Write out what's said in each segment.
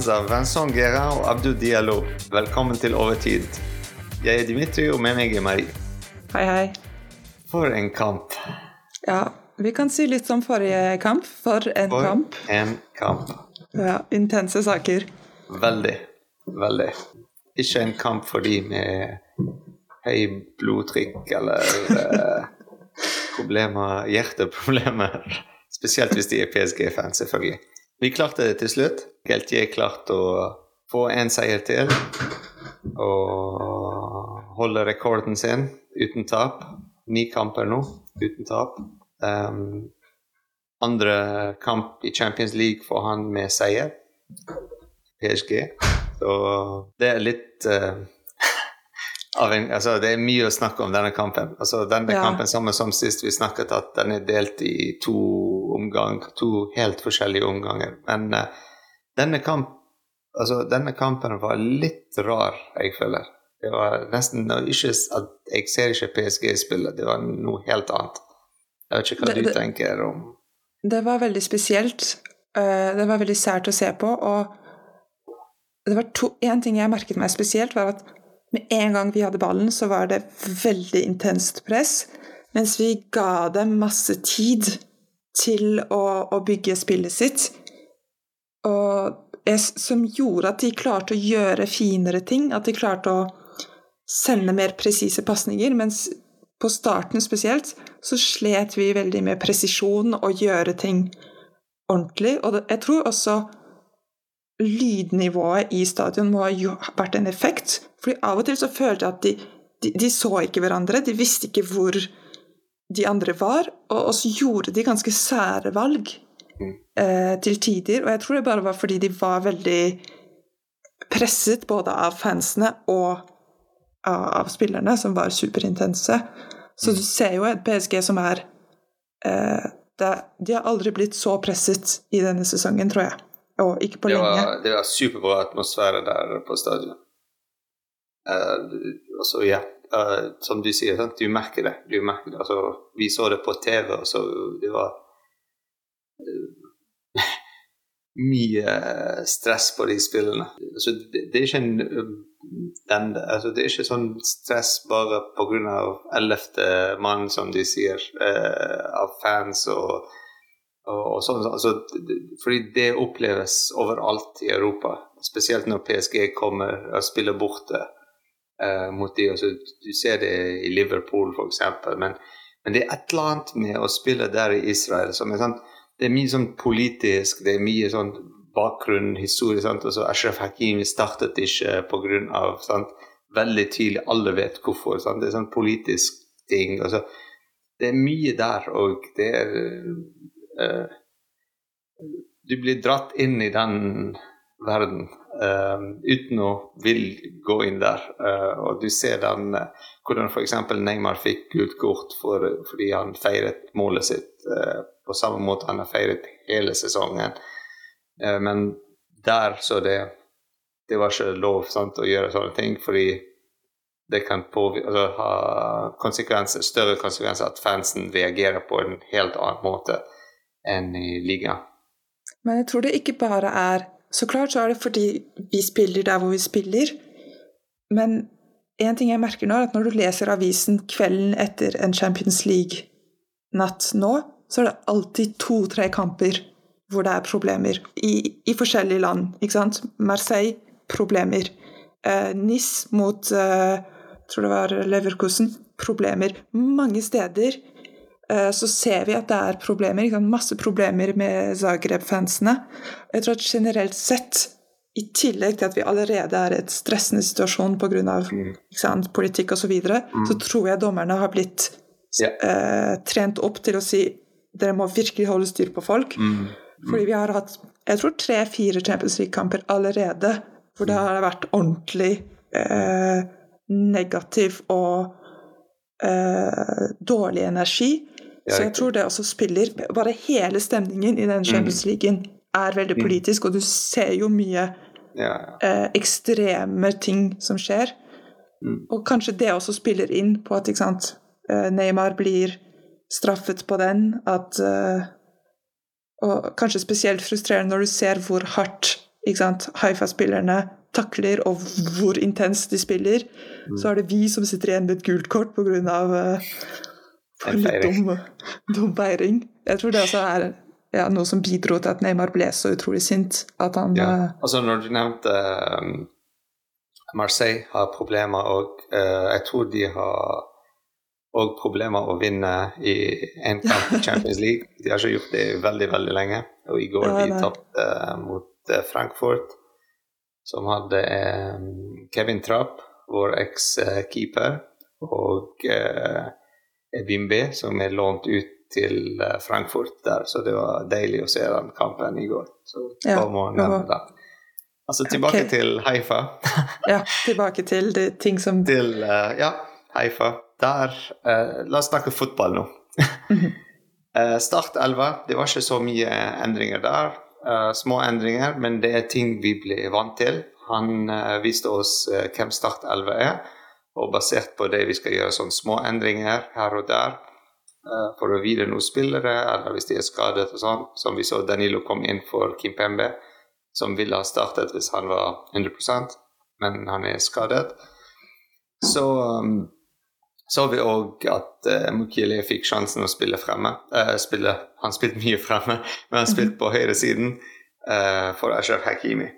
fans Vincent Guerra og Abdu Diallo. Velkommen til Overtid. Jeg er Dimitri, og med meg er Marie. Hei, hei. For en kamp. Ja, vi kan si litt som forrige kamp. For en For kamp. en kamp. Ja, intense saker. Veldig. Veldig. Ikke en kamp for de med høy blodtrykk eller eh, problemer, hjerteproblemer. Spesielt hvis de er PSG-fans, selvfølgelig. Vi klarte det til slutt. Geltier klarte å få en seier til. Og holde rekorden sin uten tap. Ni kamper nå uten tap. Um, andre kamp i Champions League får han med seier. PSG. Så det er litt uh, av en, altså Det er mye å snakke om denne kampen. Altså Denne Ja. kampen samme som sist vi snakket, at den er delt i to omgang, to helt forskjellige omganger. Men uh, denne, kamp, altså, denne kampen var litt rar, jeg føler. Det var nesten ikke at Jeg ser ikke PSG spille, det var noe helt annet. Jeg vet ikke hva Det- du tenker om Det var veldig spesielt. Uh, Det var veldig sært å se på. Og det var to, en ting jeg merket meg spesielt, var at med en gang vi hadde ballen, så var det veldig intenst press. Mens vi ga dem masse tid til å, å bygge spillet sitt. Jeg, som gjorde at de klarte å gjøre finere ting. At de klarte å sende mer presise pasninger. Mens på starten spesielt så slet vi veldig med presisjon og gjøre ting ordentlig. Og jeg tror også lydnivået i stadion må ha vært en effekt. Fordi av og til så følte jeg at de, de, de så ikke hverandre. De visste ikke hvor de andre var. Og, også gjorde de ganske sære valg eh, til tider. Og jeg tror det bare var fordi de var veldig presset både av fansene og av, spillerne, som var superintense. Så du ser jo et PSG som er eh, det, De har aldri blitt så presset i denne sesongen, tror jeg. Og ikke på det lenge. var, det var superbra atmosfære der på stadion. Uh, altså, ja, eh, som du sier, sant? du merker det. Du merker det. Altså, vi så det på TV, og så det var uh, mye stress på de spillene. Altså, det, det er ikke en um, den, altså, Det er ikke sånn stress bare pga. ellevte mann, som de sier, eh, av fans og, og sånn, altså, fordi det oppleves overalt i Europa. Spesielt når PSG kommer og spiller borte eh, mot de. Også, du ser det i Liverpool, f.eks. Men, men det er et eller annet med å spille der i Israel som er sånn Det er mye sånn politisk, det er mye sånn bakgrunn, historie. Sant? Altså, Ashraf Hakimi startet ikke pga. Veldig tydelig, alle vet hvorfor. Sant? Det er sånn politisk ting. Altså, det er mye der, og det er uh, Du blir dratt inn i den verden uh, uten å vil gå inn der. Uh, og du ser den uh, hvordan f.eks. Neymar fikk gult kort for, fordi han feiret målet sitt på samme måte han har feiret hele sesongen. Men der så det Det var ikke lov sant, å gjøre sånne ting, fordi det kan altså, ha konsekvenser, større konsekvenser at fansen reagerer på en helt annen måte enn i ligaen. Men jeg tror det ikke bare er Så klart så er det fordi vi spiller der hvor vi spiller. Men en ting jeg merker nå, er at når du leser avisen kvelden etter en Champions League-natt nå, så er det alltid to-tre kamper hvor det er problemer. I, i forskjellige land. ikke sant? Marseille problemer. Eh, Nis mot eh, jeg tror det var Leverkusen problemer. Mange steder så ser vi at det er problemer. Masse problemer med Zagreb-fansene. Jeg tror at generelt sett, i tillegg til at vi allerede er i et stressende situasjon pga. Mm. politikk osv., så, videre, så tror jeg dommerne har blitt Ja. eh, trent opp til å si dere må virkelig holde styr på folk. Fordi vi har hatt jeg tror tre-fire Champions League-kamper allerede hvor det har vært ordentlig eh, negativ og eh, dårlig energi. Så jeg tror det også spiller Bare hele stemningen i den Champions League er veldig politisk, og du ser jo mye eh, ekstreme ting som skjer. Og kanskje det også spiller inn på at ikke sant, eh, Neymar blir straffet på den. At, eh, og kanskje spesielt frustrerende når du ser hvor hardt ikke sant, Haifa-spillerne takler, og hvor intenst de spiller, mm. så er det vi som sitter igjen med et gult kort pga. Uh, litt dum, dum feiring. Jeg tror det også er ja, noe som bidro til at Neymar ble så utrolig sint. At han ja. uh, Altså, når du nevnte um, Marseille har problemer, og uh, jeg tror de har og problemer å vinne i en kamp i Champions League. De har ikke gjort det veldig, veldig lenge. Og i går ja, de tapte uh, mot uh, Frankfurt, som hadde um, Kevin Trapp, vår eks-keeper, og uh, Bimbe, som er lånt ut til Frankfurt der. Så det var deilig å se den kampen i går. Så ja, må nevne det. Altså tilbake okay. til Haifa. ja, tilbake til de ting som Til, ja, Haifa der uh, La oss snakke fotball nå. uh, start 11. Det var ikke så mye endringer der. Eh, små endringer, men det er ting vi ble vant til. Han eh, viste oss eh, hvem Start 11 er, og basert på det vi skal gjøre sånne små endringer her og der uh, for å hvile noen spillere, eller hvis de er skadet og sånn, som vi så Danilo kom inn for Kim Pembe, som ville ha startet hvis han var 100% men han er skadet. Så um, så vi òg at uh, Mukile fikk sjansen å spille fremme. Uh, spille, han spilte mye fremme, men han spilte på høyresiden uh, for Ashraf Hakimi.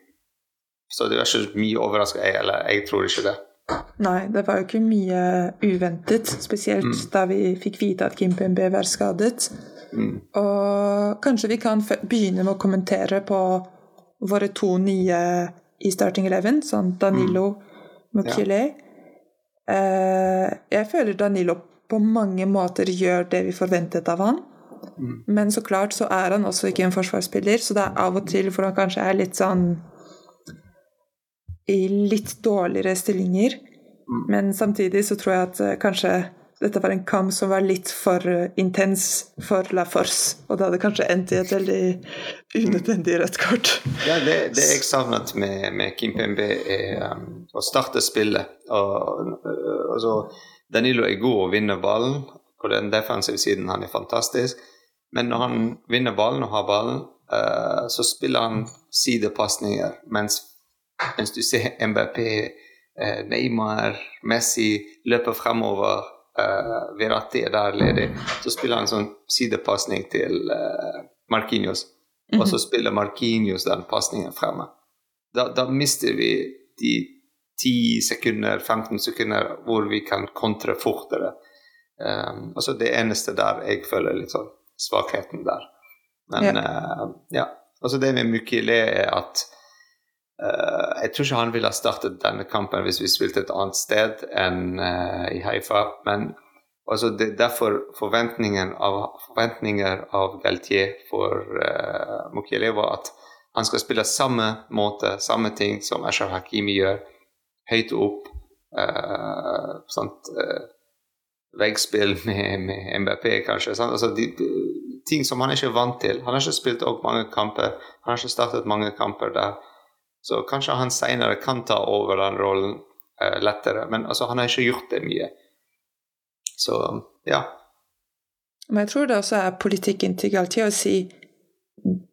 Så det var ikke mye overraska, eller jeg tror ikke det. Nei, det var jo ikke mye uventet, spesielt mm. da vi fikk vite at Kim Pembe var skadet. Mm. Og kanskje vi kan begynne med å kommentere på våre to nye i Starting Eleven, sånn Danilo mm. Mukile. Ja. Eh, jeg føler Danilo på mange måter gjør det vi forventet av han. Mm. Men så klart så er han også ikke en forsvarsspiller, så det er av og til hvor han kanskje er litt sånn I litt dårligere stillinger. Mm. Men samtidig så tror jeg at uh, kanskje dette var en kamp som var litt for uh, intens for La Force, og det hadde kanskje endt i et veldig unødvendig rødt kort. Ja, det, det jeg savnet med, med Kim Pembe, er um, å starte spillet. Og, uh, altså, Danilo er god å vinne ballen. På den defensive siden han er fantastisk. Men når han vinner ballen og har ballen, uh, så spiller han sidepasninger, mens, mens du ser MBP, Neymar, Messi løper fremover uh, Verratti er der ledig, så spiller han en sånn sidepasning til uh, Marquinhos. Mm -hmm. Og så mhm. spiller Marquinhos den pasningen fremme. Da, da, mister vi de 10 sekunder, 15 sekunder hvor vi kan kontre fortere. Um, altså det eneste der jeg føler litt sånn svakheten der. Men ja. Uh, ja. Altså det med Mykile er at jeg tror ikke han ville ha startet denne kampen hvis vi spilte et annet sted enn uh, i Haifa. Men altså, det, derfor forventningen av, forventninger av Galtier for uh, Mukiele var at han skal spille samme måte, samme ting som Ashraf Hakimi gjør. Høyt opp. Uh, sånt, veggspill med, med MBP, kanskje. Altså, de, ting som han ikke er vant til. Han har ikke spilt mange kamper. Han har ikke startet mange kamper der. Så kanskje han seinere kan ta over den rollen eh, lettere. Men altså, han har ikke gjort det mye. Så ja. Men jeg tror det også er politikken til Galtier å si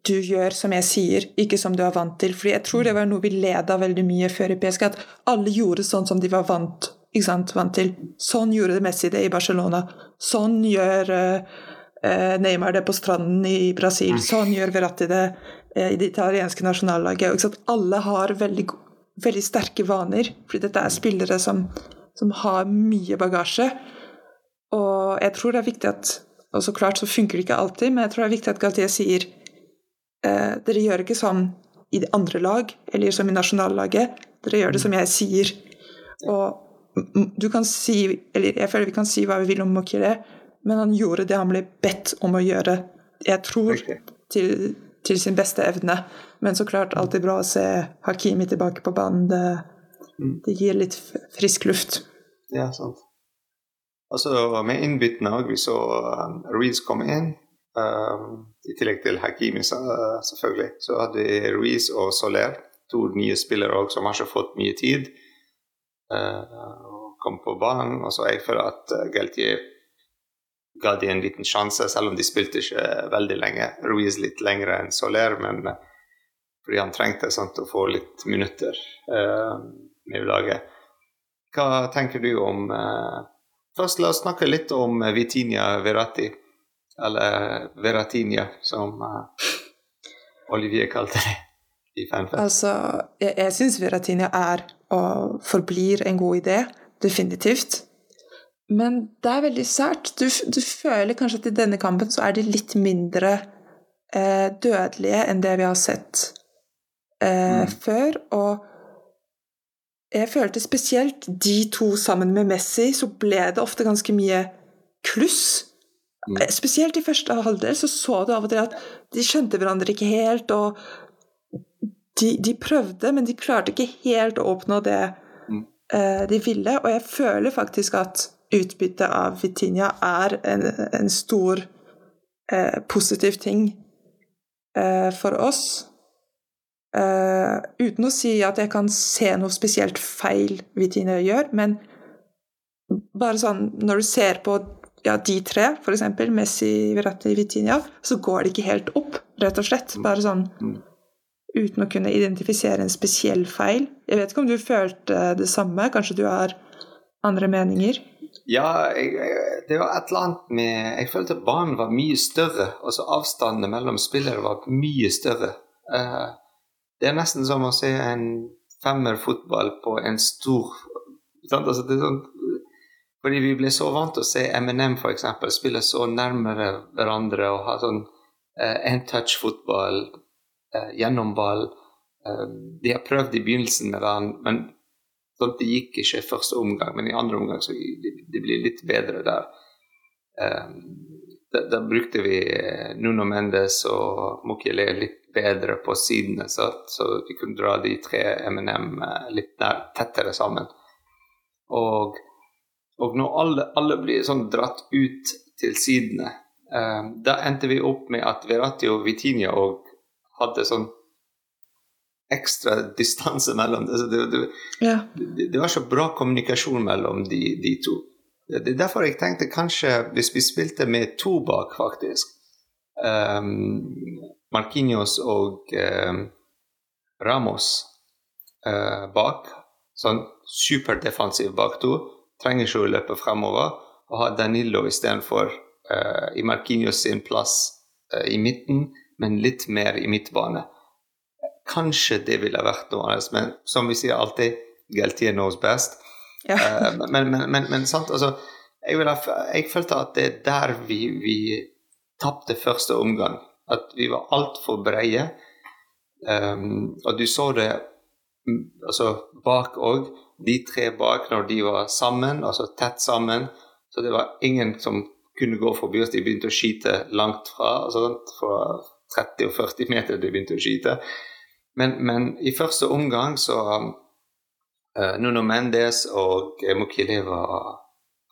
du gjør som jeg sier, ikke som du er vant til. Fordi jeg tror det var noe vi led av veldig mye før i PSG, at alle gjorde sånn som de var vant, vant til. Sånn gjorde det Messi det i Barcelona. Sånn gjør uh, Neymar det på stranden i Brasil. Mm. Sånn gjør Verratti det i det italienske nasjonallaget. Og alle har veldig, veldig, sterke vaner, fordi dette er spillere som, som, har mye bagasje. Og jeg tror det er viktig at Og så klart så funker det ikke alltid, men jeg tror det er viktig at Galtier sier eh, dere gjør ikke sånn i det andre lag, eller som i nasjonallaget. Dere gjør det som jeg sier. Og du kan si Eller jeg føler vi kan si hva vi vil om Mokire, men han gjorde det han ble bedt om å gjøre. Jeg tror til til sin beste evne. Men så klart alltid bra å se Hakimi tilbake på banen. Det, mm. det gir litt frisk luft. Ja, sant. Altså med innbyttene òg. Vi så um, Ruiz komme inn. Um, I tillegg til Hakimi, selvfølgelig. Så hadde vi Ruiz og Soler, to nye spillere også, som har ikke fått mye tid. Uh, kom på banen. Og så jeg føler at uh, Galtier ga de en liten sjanse, selv om de spilte ikke veldig lenge. Ruiz litt lengre enn Soler, men fordi han trengte sant, å få litt minutter eh, med laget. Hva tenker du om eh, Først la oss snakke litt om Vitinia Verratti, eller Veratinia, som eh, Olivier kalte det i fanfest. Altså, jeg, jeg syns Veratinia er og forblir en god idé, definitivt. Men det er veldig sært. Du, du, føler kanskje at i denne kampen så er de litt mindre eh, dødelige enn det vi har sett eh, mm. før. Og jeg følte spesielt de to sammen med Messi, så ble det ofte ganske mye kluss. Mm. Eh, spesielt i første halvdel så så du av og til at de skjønte hverandre ikke helt, og de, de prøvde, men de klarte ikke helt å oppnå det mm. eh, de ville. Og jeg føler faktisk at utbyttet av Vitinia er en, en stor eh, positiv ting eh, for oss. Eh, uten å si at jeg kan se noe spesielt feil Vitinia gjør, men bare sånn når du ser på ja, de tre, f.eks. Messi, Verratti, Vitinia, så går det ikke helt opp, rett og slett. Bare sånn mm. uten å kunne identifisere en spesiell feil. Jeg vet ikke om du følte det samme? Kanskje du har andre meninger? Ja, jeg, det var et eller annet med Jeg følte banen var mye større. Altså avstandene mellom spillere var mye større. Uh, det er nesten som å se en femmer fotball på en stor altså, sånn, Fordi vi ble så vant til å se MNM f.eks. spille så nærmere hverandre og ha sånn uh, eh, uh, gjennomball. Uh, de har prøvd i begynnelsen med den, men Sånn, det gikk ikke i første omgang, men i andre omgang så det, det blir litt bedre der. Um, da, da, brukte vi eh, Nuno Mendes og Mukiele litt bedre på sidene, så, så, vi kunne dra de tre MNM eh, litt nær, tettere sammen. Og, og når alle, alle, blir sånn dratt ut til sidene, um, da endte vi opp med at Verratti og Vitinha og hadde sånn ekstra distanse mellom det. Det, det, ja. det, var så bra kommunikasjon mellom de, de, to. Det er derfor jeg tenkte kanskje, hvis vi spilte med to bak, faktisk um, Marquinhos og um, Ramos uh, bak, sånn superdefensiv bak to, trenger ikke å løpe fremover, og ha Danilo istedenfor uh, i Marquinhos sin plass uh, i midten, men litt mer i midtbane. Kanskje det ville vært noe annet, men som vi sier alltid, guilty knows best. Ja. uh, men, men, men, men, sant, altså jeg, ville, jeg, følte at det er der vi, vi tapte første omgang. At vi var altfor breie. Um, og du så det mm, altså bak òg. De tre bak, når de var sammen, altså tett sammen, så det var ingen som kunne gå forbi oss. De begynte å skyte langt fra. Altså, fra 30 og 40 meter de begynte å skyte. Men, men, i første omgang så uh, Nuno Mendes og Mokili var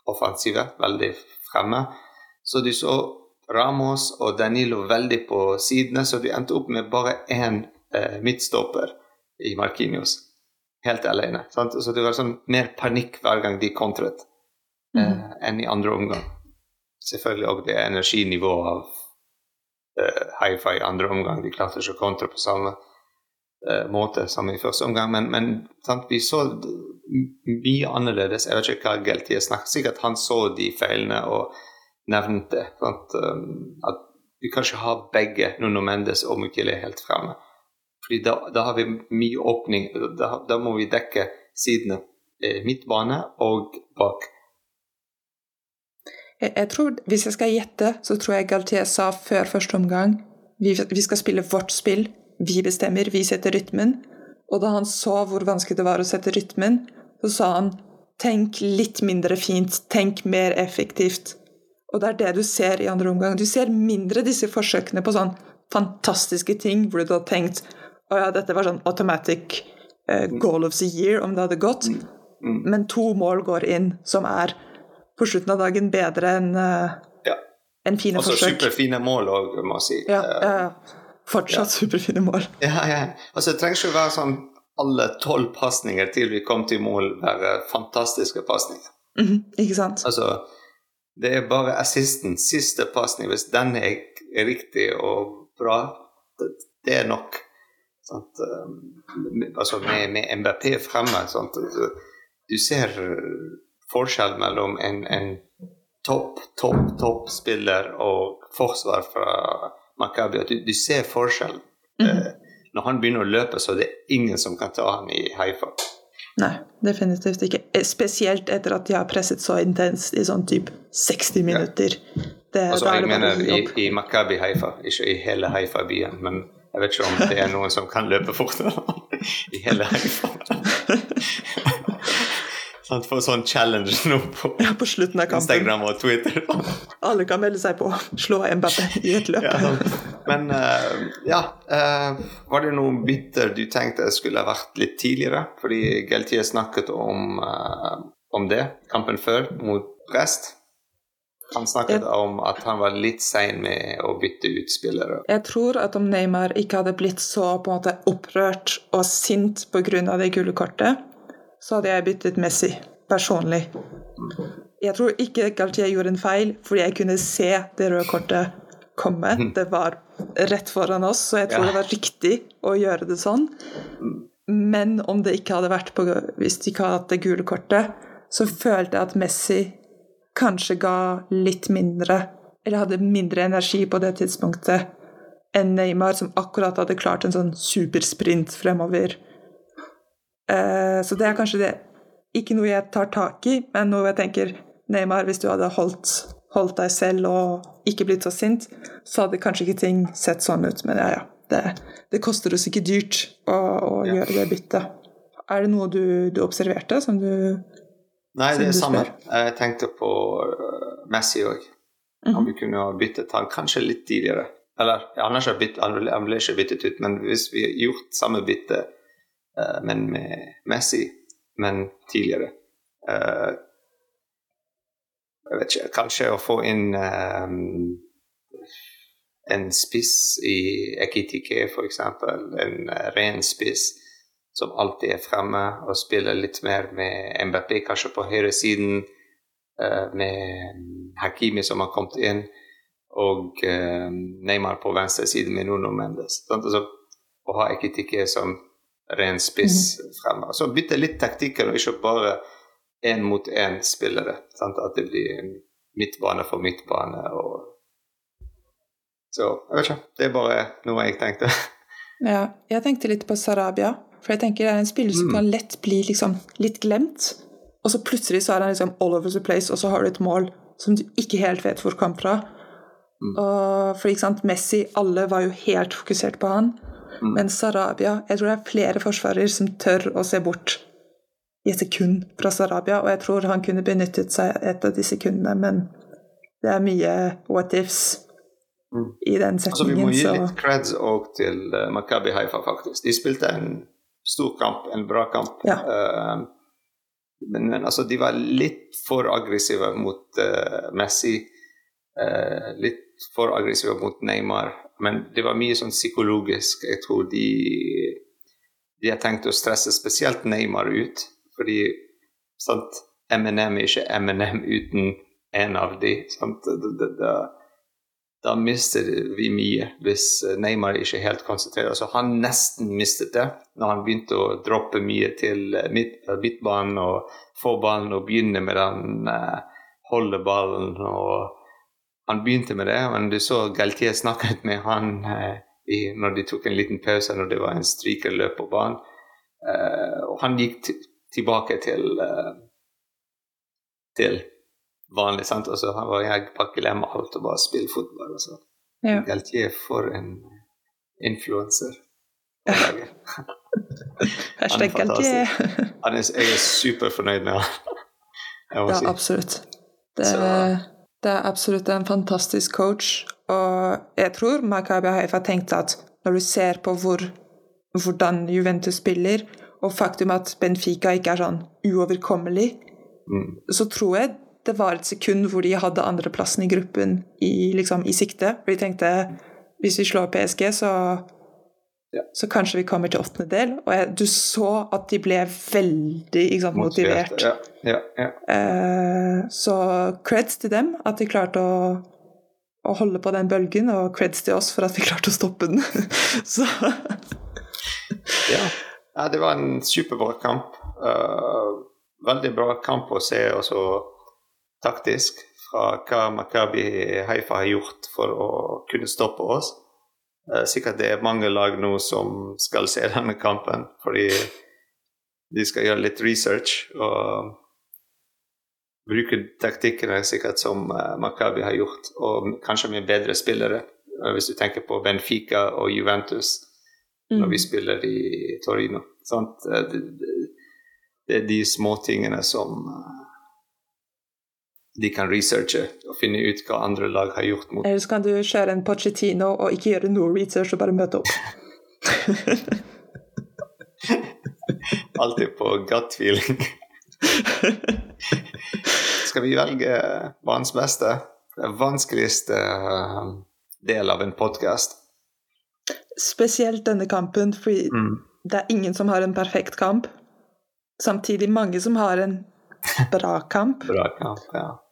offensive, veldig fremme. Så de så Ramos og Danilo veldig på sidene, så de endte opp med bare én uh, midtstopper i Markinios. Helt alene. Sant? Så det var sånn mer panikk hver gang de kontret uh, mm. enn i andre omgang. Selvfølgelig òg det energinivået av uh, hi-fi i andre omgang. De klarte ikke å kontre på samme måte som i første omgang. Men, men vi så mye annerledes. Jeg vet ikke hva Geltier snakket Sikkert han så de feilene og nevnte sant, um, at vi kan ikke ha begge Nuno Mendes og Mukile helt fremme. Fordi da, da, har vi mye åpning. Da, da må vi dekke sidene eh, midtbane og bak. Jeg, jeg, tror, Hvis jeg skal gjette, så tror jeg Galtier sa før første omgang vi, vi skal spille vårt spill vi bestemmer, vi setter rytmen. Og da han så hvor vanskelig det var å sette rytmen, så sa han tenk litt mindre fint, tenk mer effektivt. Og det er det du ser i andre omgang. Du ser mindre disse forsøkene på sånn fantastiske ting hvor du da tenkt å ja, dette var sånn automatic uh, goal of the year, om det hadde gått. Mm. Mm. Men to mål går inn, som er på slutten av dagen bedre enn uh, ja. en fine Også forsøk. Også superfine mål òg, må jeg si. Ja, ja, ja. Fortsatt superfine mål. Ja, ja. Altså, det trenger ikke å være sånn alle tolv pasninger til vi kom til mål, være fantastiske pasninger. Mm -hmm. Ikke sant? Altså, det er bare assisten, siste pasning, hvis den er riktig og bra, det, det er nok. Sant? Um, altså med, med MBP fremme. Sant? Altså, du ser forskjell mellom en, en topp, topp, topp spiller og forsvar fra Makabi. Du, du ser forskjell. Mm -hmm. Når han begynner å løpe, så er det ingen som kan ta han i Haifa. Nei, definitivt ikke. Eh, spesielt etter at de har presset så intenst i sånn type 60 minutter. Det, altså, jeg mener i, i Makabi Haifa, ikke i hele Haifa-byen. Men jeg vet ikke om det er noen som kan løpe fortere i hele Haifa. Sånn, få sånn challenge nå på, ja, på Instagram og Twitter. Alle kan melde seg på. Slå Mbappé i et løp. Ja, sånn. Men uh, ja uh, Var det noen bytter du tenkte skulle vært litt tidligere? Fordi Geltier snakket om, uh, om det kampen før, mot Brest. Han snakket jeg, om at han var litt sein med å bytte ut spillere. Jeg tror at om Neymar ikke hadde blitt så på en måte opprørt og sint pga. det gule kortet, så hadde jeg byttet Messi personlig. Jeg tror ikke Galtier gjorde en feil, fordi jeg kunne se det røde kortet komme. Mm. Det var rett foran oss, så jeg tror ja. det var riktig å gjøre det sånn. Men om det ikke hadde vært på, hvis de ikke hadde hatt det gule kortet, så følte jeg at Messi kanskje ga litt mindre, eller hadde mindre energi på det tidspunktet enn Neymar, som akkurat hadde klart en sånn supersprint fremover så det er kanskje det ikke noe jeg tar tak i, men noe jeg tenker Neymar, hvis du hadde holdt, holdt deg selv og ikke blitt så sint, så hadde kanskje ikke ting sett sånn ut. Men ja, ja. Det, det koster oss ikke dyrt å, å ja. gjøre det byttet. Er det noe du, du observerte som du Nei, det er samme. Jeg tenkte på uh, Messi òg. Om mhm. vi kunne ha byttet han kanskje litt tidligere. Eller han, byttet, han ble ikke byttet ut, men hvis vi har gjort samme bytte Eh, men med Messi, men tidligere. Eh, jeg vet ikke, kanskje å få inn um, en spiss i Ekitike, f.eks. En ren spiss som alltid er fremme og spiller litt mer med MBP, kanskje på høyresiden, uh, med Hakimi som har kommet inn, og uh, Neymar på venstre side med Nuno Mendes. Sånn, altså, å ha Ekitike som ren spiss mm. fremover. Så bytte litt taktikker, og ikke bare én mot én-spillere. At det blir midtbane for midtbane. Og... Så jeg vet ikke. Det er bare noe jeg tenkte. ja, jeg tenkte litt på Sarabia. For jeg tenker det er en spiller som mm. kan lett bli liksom, litt glemt. Og så plutselig så er han liksom all over the place, og så har du et mål som du ikke helt vet hvor kom fra. Mm. Og for ikke sant, Messi, alle var jo helt fokusert på han. Mm. Men Sarabia Jeg tror det er flere forsvarer som tør å se bort i et sekund fra Sarabia, og jeg tror han kunne benyttet seg et av de sekundene, men det er mye what ifs mm. i den setningen. Altså, vi må gi så... litt creds òg til uh, Makabi Haifa, faktisk. De spilte en stor kamp, en bra kamp. Ja. Uh, men, men, altså, de var litt for aggressive mot uh, Messi. litt for aggressive mot Neymar. Men det var mye sånn psykologisk. Jeg tror de, de har tenkt å stresse spesielt Neymar ut. Fordi sant, MNM er ikke MNM uten en av de. Sant? Da, da, da, mister vi mye hvis Neymar ikke er helt konsentrert. Altså, han nesten mistet det når han begynte å droppe mye til midt, midtbanen og få ballen og begynne med den uh, holde ballen og han begynte med det, men du så Galtier snakket med han eh, i, når de tok en liten pause når det var en strykerløp på banen. Eh, og han gikk tilbake til eh, til vanlig. sant? Og så han var jeg pakke glemme alt og bare spille fotball. Og så. Ja. Galtier for en influenser. Hashtag Galtier. jeg er superfornøyd med han. Ja, si. absolutt. Det så, det er absolutt en fantastisk coach, og jeg tror Makabi Haifa tenkte at når du ser på hvor, hvordan Juventus spiller, og faktum at Benfica ikke er sånn uoverkommelig, mm. så tror jeg det var et sekund hvor de hadde andreplassen i gruppen i, liksom, i sikte. For de tenkte hvis vi slår PSG, så ja. Så kanskje vi kommer til åttende del. Og jeg, du så at de ble veldig sant, motivert. Ja, ja, ja. Eh, så creds til dem, at de klarte å, å, holde på den bølgen, og creds til oss for at vi klarte å stoppe den. så ja. ja, det var en superbra kamp. Uh, veldig bra kamp å se også taktisk fra hva Makabi Haifa har gjort for å kunne stoppe oss. Uh, sikkert det er mange lag nå som skal se denne kampen, fordi de skal gjøre litt research og bruke taktikkene sikkert som uh, Makabi har gjort, og kanskje med bedre spillere. Uh, hvis du tenker på Benfica og Juventus mm. når vi spiller i Torino. Sant? Det, det, er de småtingene som de kan researche og finne ut hva andre lag har gjort. mot. Eller så kan du kjøre en Pochettino og ikke gjøre noe research og bare møte opp. Alltid på gut feeling. Skal vi velge banens beste? Det vanskeligste eh, del av en podkast. Spesielt denne kampen, fordi mm. det er ingen som har en perfekt kamp. Samtidig mange som har en bra kamp. bra kamp, ja.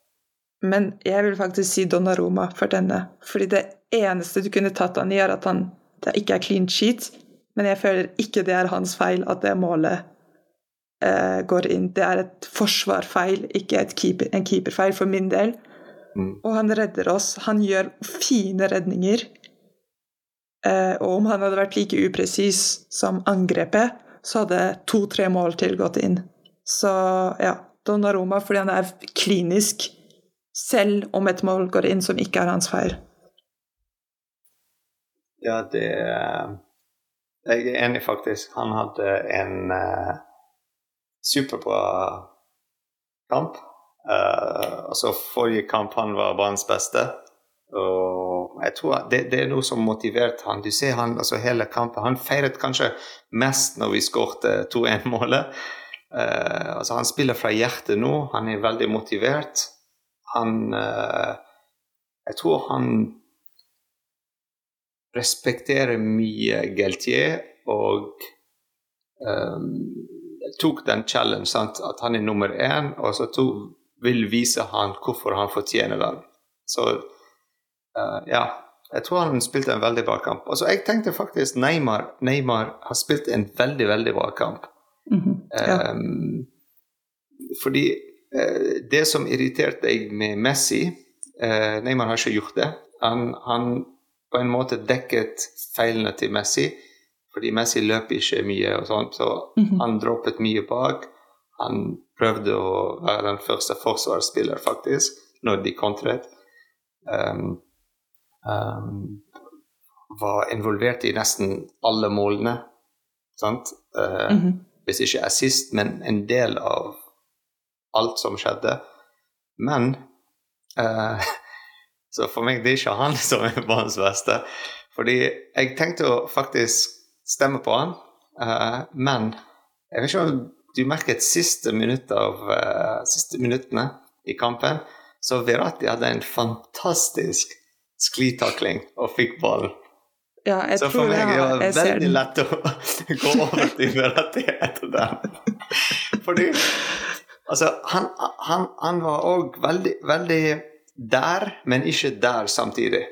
Men jeg vil faktisk si Donnaroma for denne. Fordi det eneste du kunne tatt han i, er at han det ikke er clean sheet. Men jeg føler ikke det er hans feil at det målet eh, går inn. Det er et forsvarfeil, ikke keeper, en keeperfeil for min del. Mm. Og han redder oss. Han gjør fine redninger. Eh, og om han hadde vært like upresis som angrepet, så hadde to-tre mål til gått inn. Så ja, Donnaroma fordi han er klinisk, selv om et mål går inn som ikke er hans feil. Ja, det jeg er enig, faktisk. Han hadde en uh, superbra kamp. Uh, altså Forrige kamp han var banens beste. Og jeg tror det, det, er noe som motiverte han. Du ser han altså hele kampen. Han feiret kanskje mest når vi skårte 2-1-målet. Uh, eh, altså han spiller fra hjertet nå. Han er veldig motivert. Han Jeg tror han respekterer mye Geltier og um, tok den challenge, sant? at han er nummer én, og så to, vil vise han hvorfor han fortjener den. Så uh, ja, jeg tror han spilte en veldig bra kamp. Altså, jeg tenkte faktisk Neymar, Neymar har spilt en veldig, veldig bra kamp. Mm -hmm. ja. um, fordi det som irriterte deg med Messi uh, Neymar har ikke gjort det. Han, han på en måte dekket feilene til Messi. Fordi Messi løper ikke mye, og sånt, så mm -hmm. han droppet mye bak. Han prøvde å være den første forsvarsspiller, faktisk, når de kontret. Um, um, var involvert i nesten alle målene. Sant? Uh, mm -hmm. Hvis ikke assist, men en del av alt som skjedde. Men eh, Så for meg det er ikke han som er banens beste. Fordi jeg tenkte å faktisk stemme på han, eh, men jeg vet ikke om du merket siste, minutt av, eh, siste minuttene i kampen, så Verratti hadde en fantastisk sklitakling og fikk ballen. Ja, så for meg det var det veldig lett å gå over til Verratti etter den. Fordi altså, han, han, han var òg veldig, veldig der, men ikke der samtidig.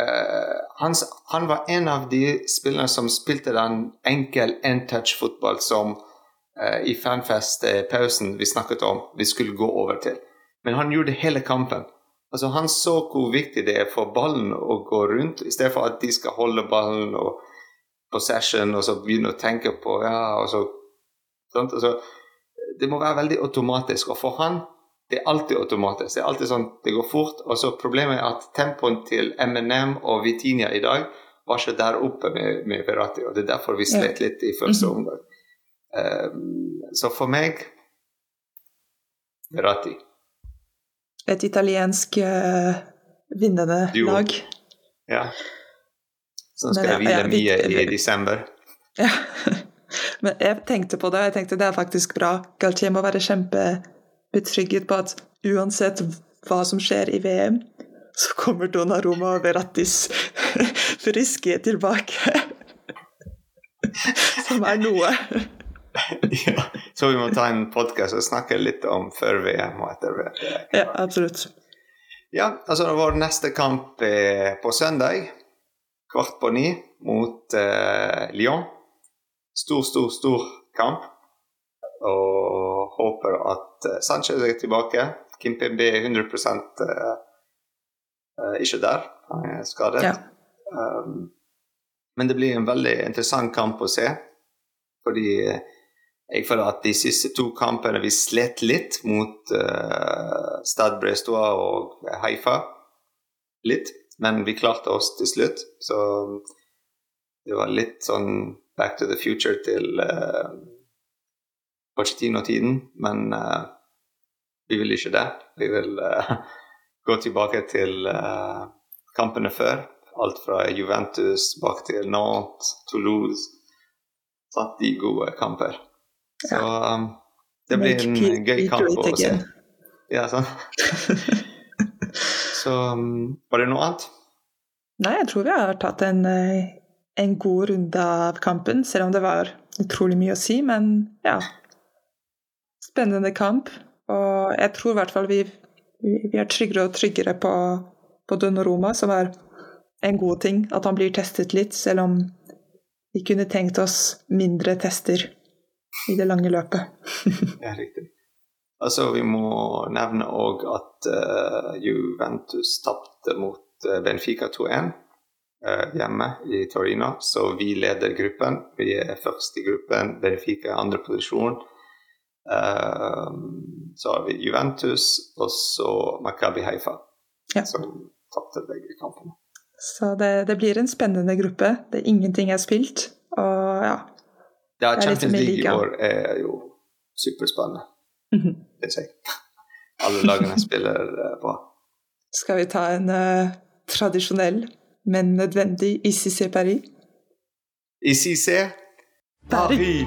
Uh, han, han, var en av de spillerne som spilte den enkel in-touch-fotball som uh, i fanfest-pausen vi snakket om vi skulle gå over til. Men han gjorde hele kampen. Altså, han så hvor viktig det er for ballen å gå rundt, i stedet for at de skal holde ballen og possession og så begynne å tenke på ja, og så, altså, Det må være veldig automatisk. Og for han det er alltid automatisk. Det er alltid sånn, det går fort. og så Problemet er at tempoen til MNM og Vitinia i dag var ikke der oppe med, med Verratti. og Det er derfor vi slet litt i første mhm. omgang. Um, så for meg Verratti. Et italiensk uh, vinnende Duo. lag. Ja. Sånn skal jeg hvile mye i desember. Ja. Men jeg tenkte på det, og jeg tenkte det er faktisk bra. Galtier må være kjempe betrygget på at uansett hva som skjer i VM, så kommer Donnaroma og Verrattis friske tilbake. Som er noe. ja, så vi må ta en podkast og snakke litt om før VM og etter VM. Ja, absolutt. Ja, altså vår neste kamp er på søndag kvart på ni mot uh, Lyon. Stor, stor, stor kamp. Og håper at uh, Sanchez er tilbake. Kimpembe er 100 uh, ikke der. Han er skadet. Ja. Um, men det blir en veldig interessant kamp å se. Fordi jeg føler at de siste to kampene vi slet litt mot uh, Stad Brestoa og Haifa. Litt. Men vi klarte oss til slutt. Så det var litt sånn back to the future til uh, Pochettino-tiden. Men uh, vi vil ikke det. Vi vil uh, gå tilbake til uh, kampene før. Alt fra Juventus bak til Nantes, Toulouse. Satt de gode kamper. Så um, det blir en gøy kamp å se. Ja, sånn. Så um, var det noe annet? Nei, jeg tror vi har tatt en, en god runde av kampen, selv om det var utrolig mye å si. Men ja Spennende kamp. Og jeg tror i hvert fall vi, vi er tryggere og tryggere på, på Donoroma, som er en god ting. At han blir testet litt, selv om vi kunne tenkt oss mindre tester i det lange løpet. ja, riktig. Altså, vi må nevne òg at uh, Juventus tapte mot uh, Benfica 2-1 uh, hjemme i Torino, så vi leder gruppen. Vi er først i gruppen, Benfica er andre posisjon. så har vi Juventus og så Makabi Haifa, ja. som tapte begge kampene. Så det, det, blir en spennende gruppe. Det er ingenting er spilt, og ja. Ja, Champions League i år er jo superspennende. Mm -hmm. Alle lagene spiller uh, bra. Skal vi ta en uh, tradisjonell, men nødvendig i c'est Paris. Ici, c'est Paris.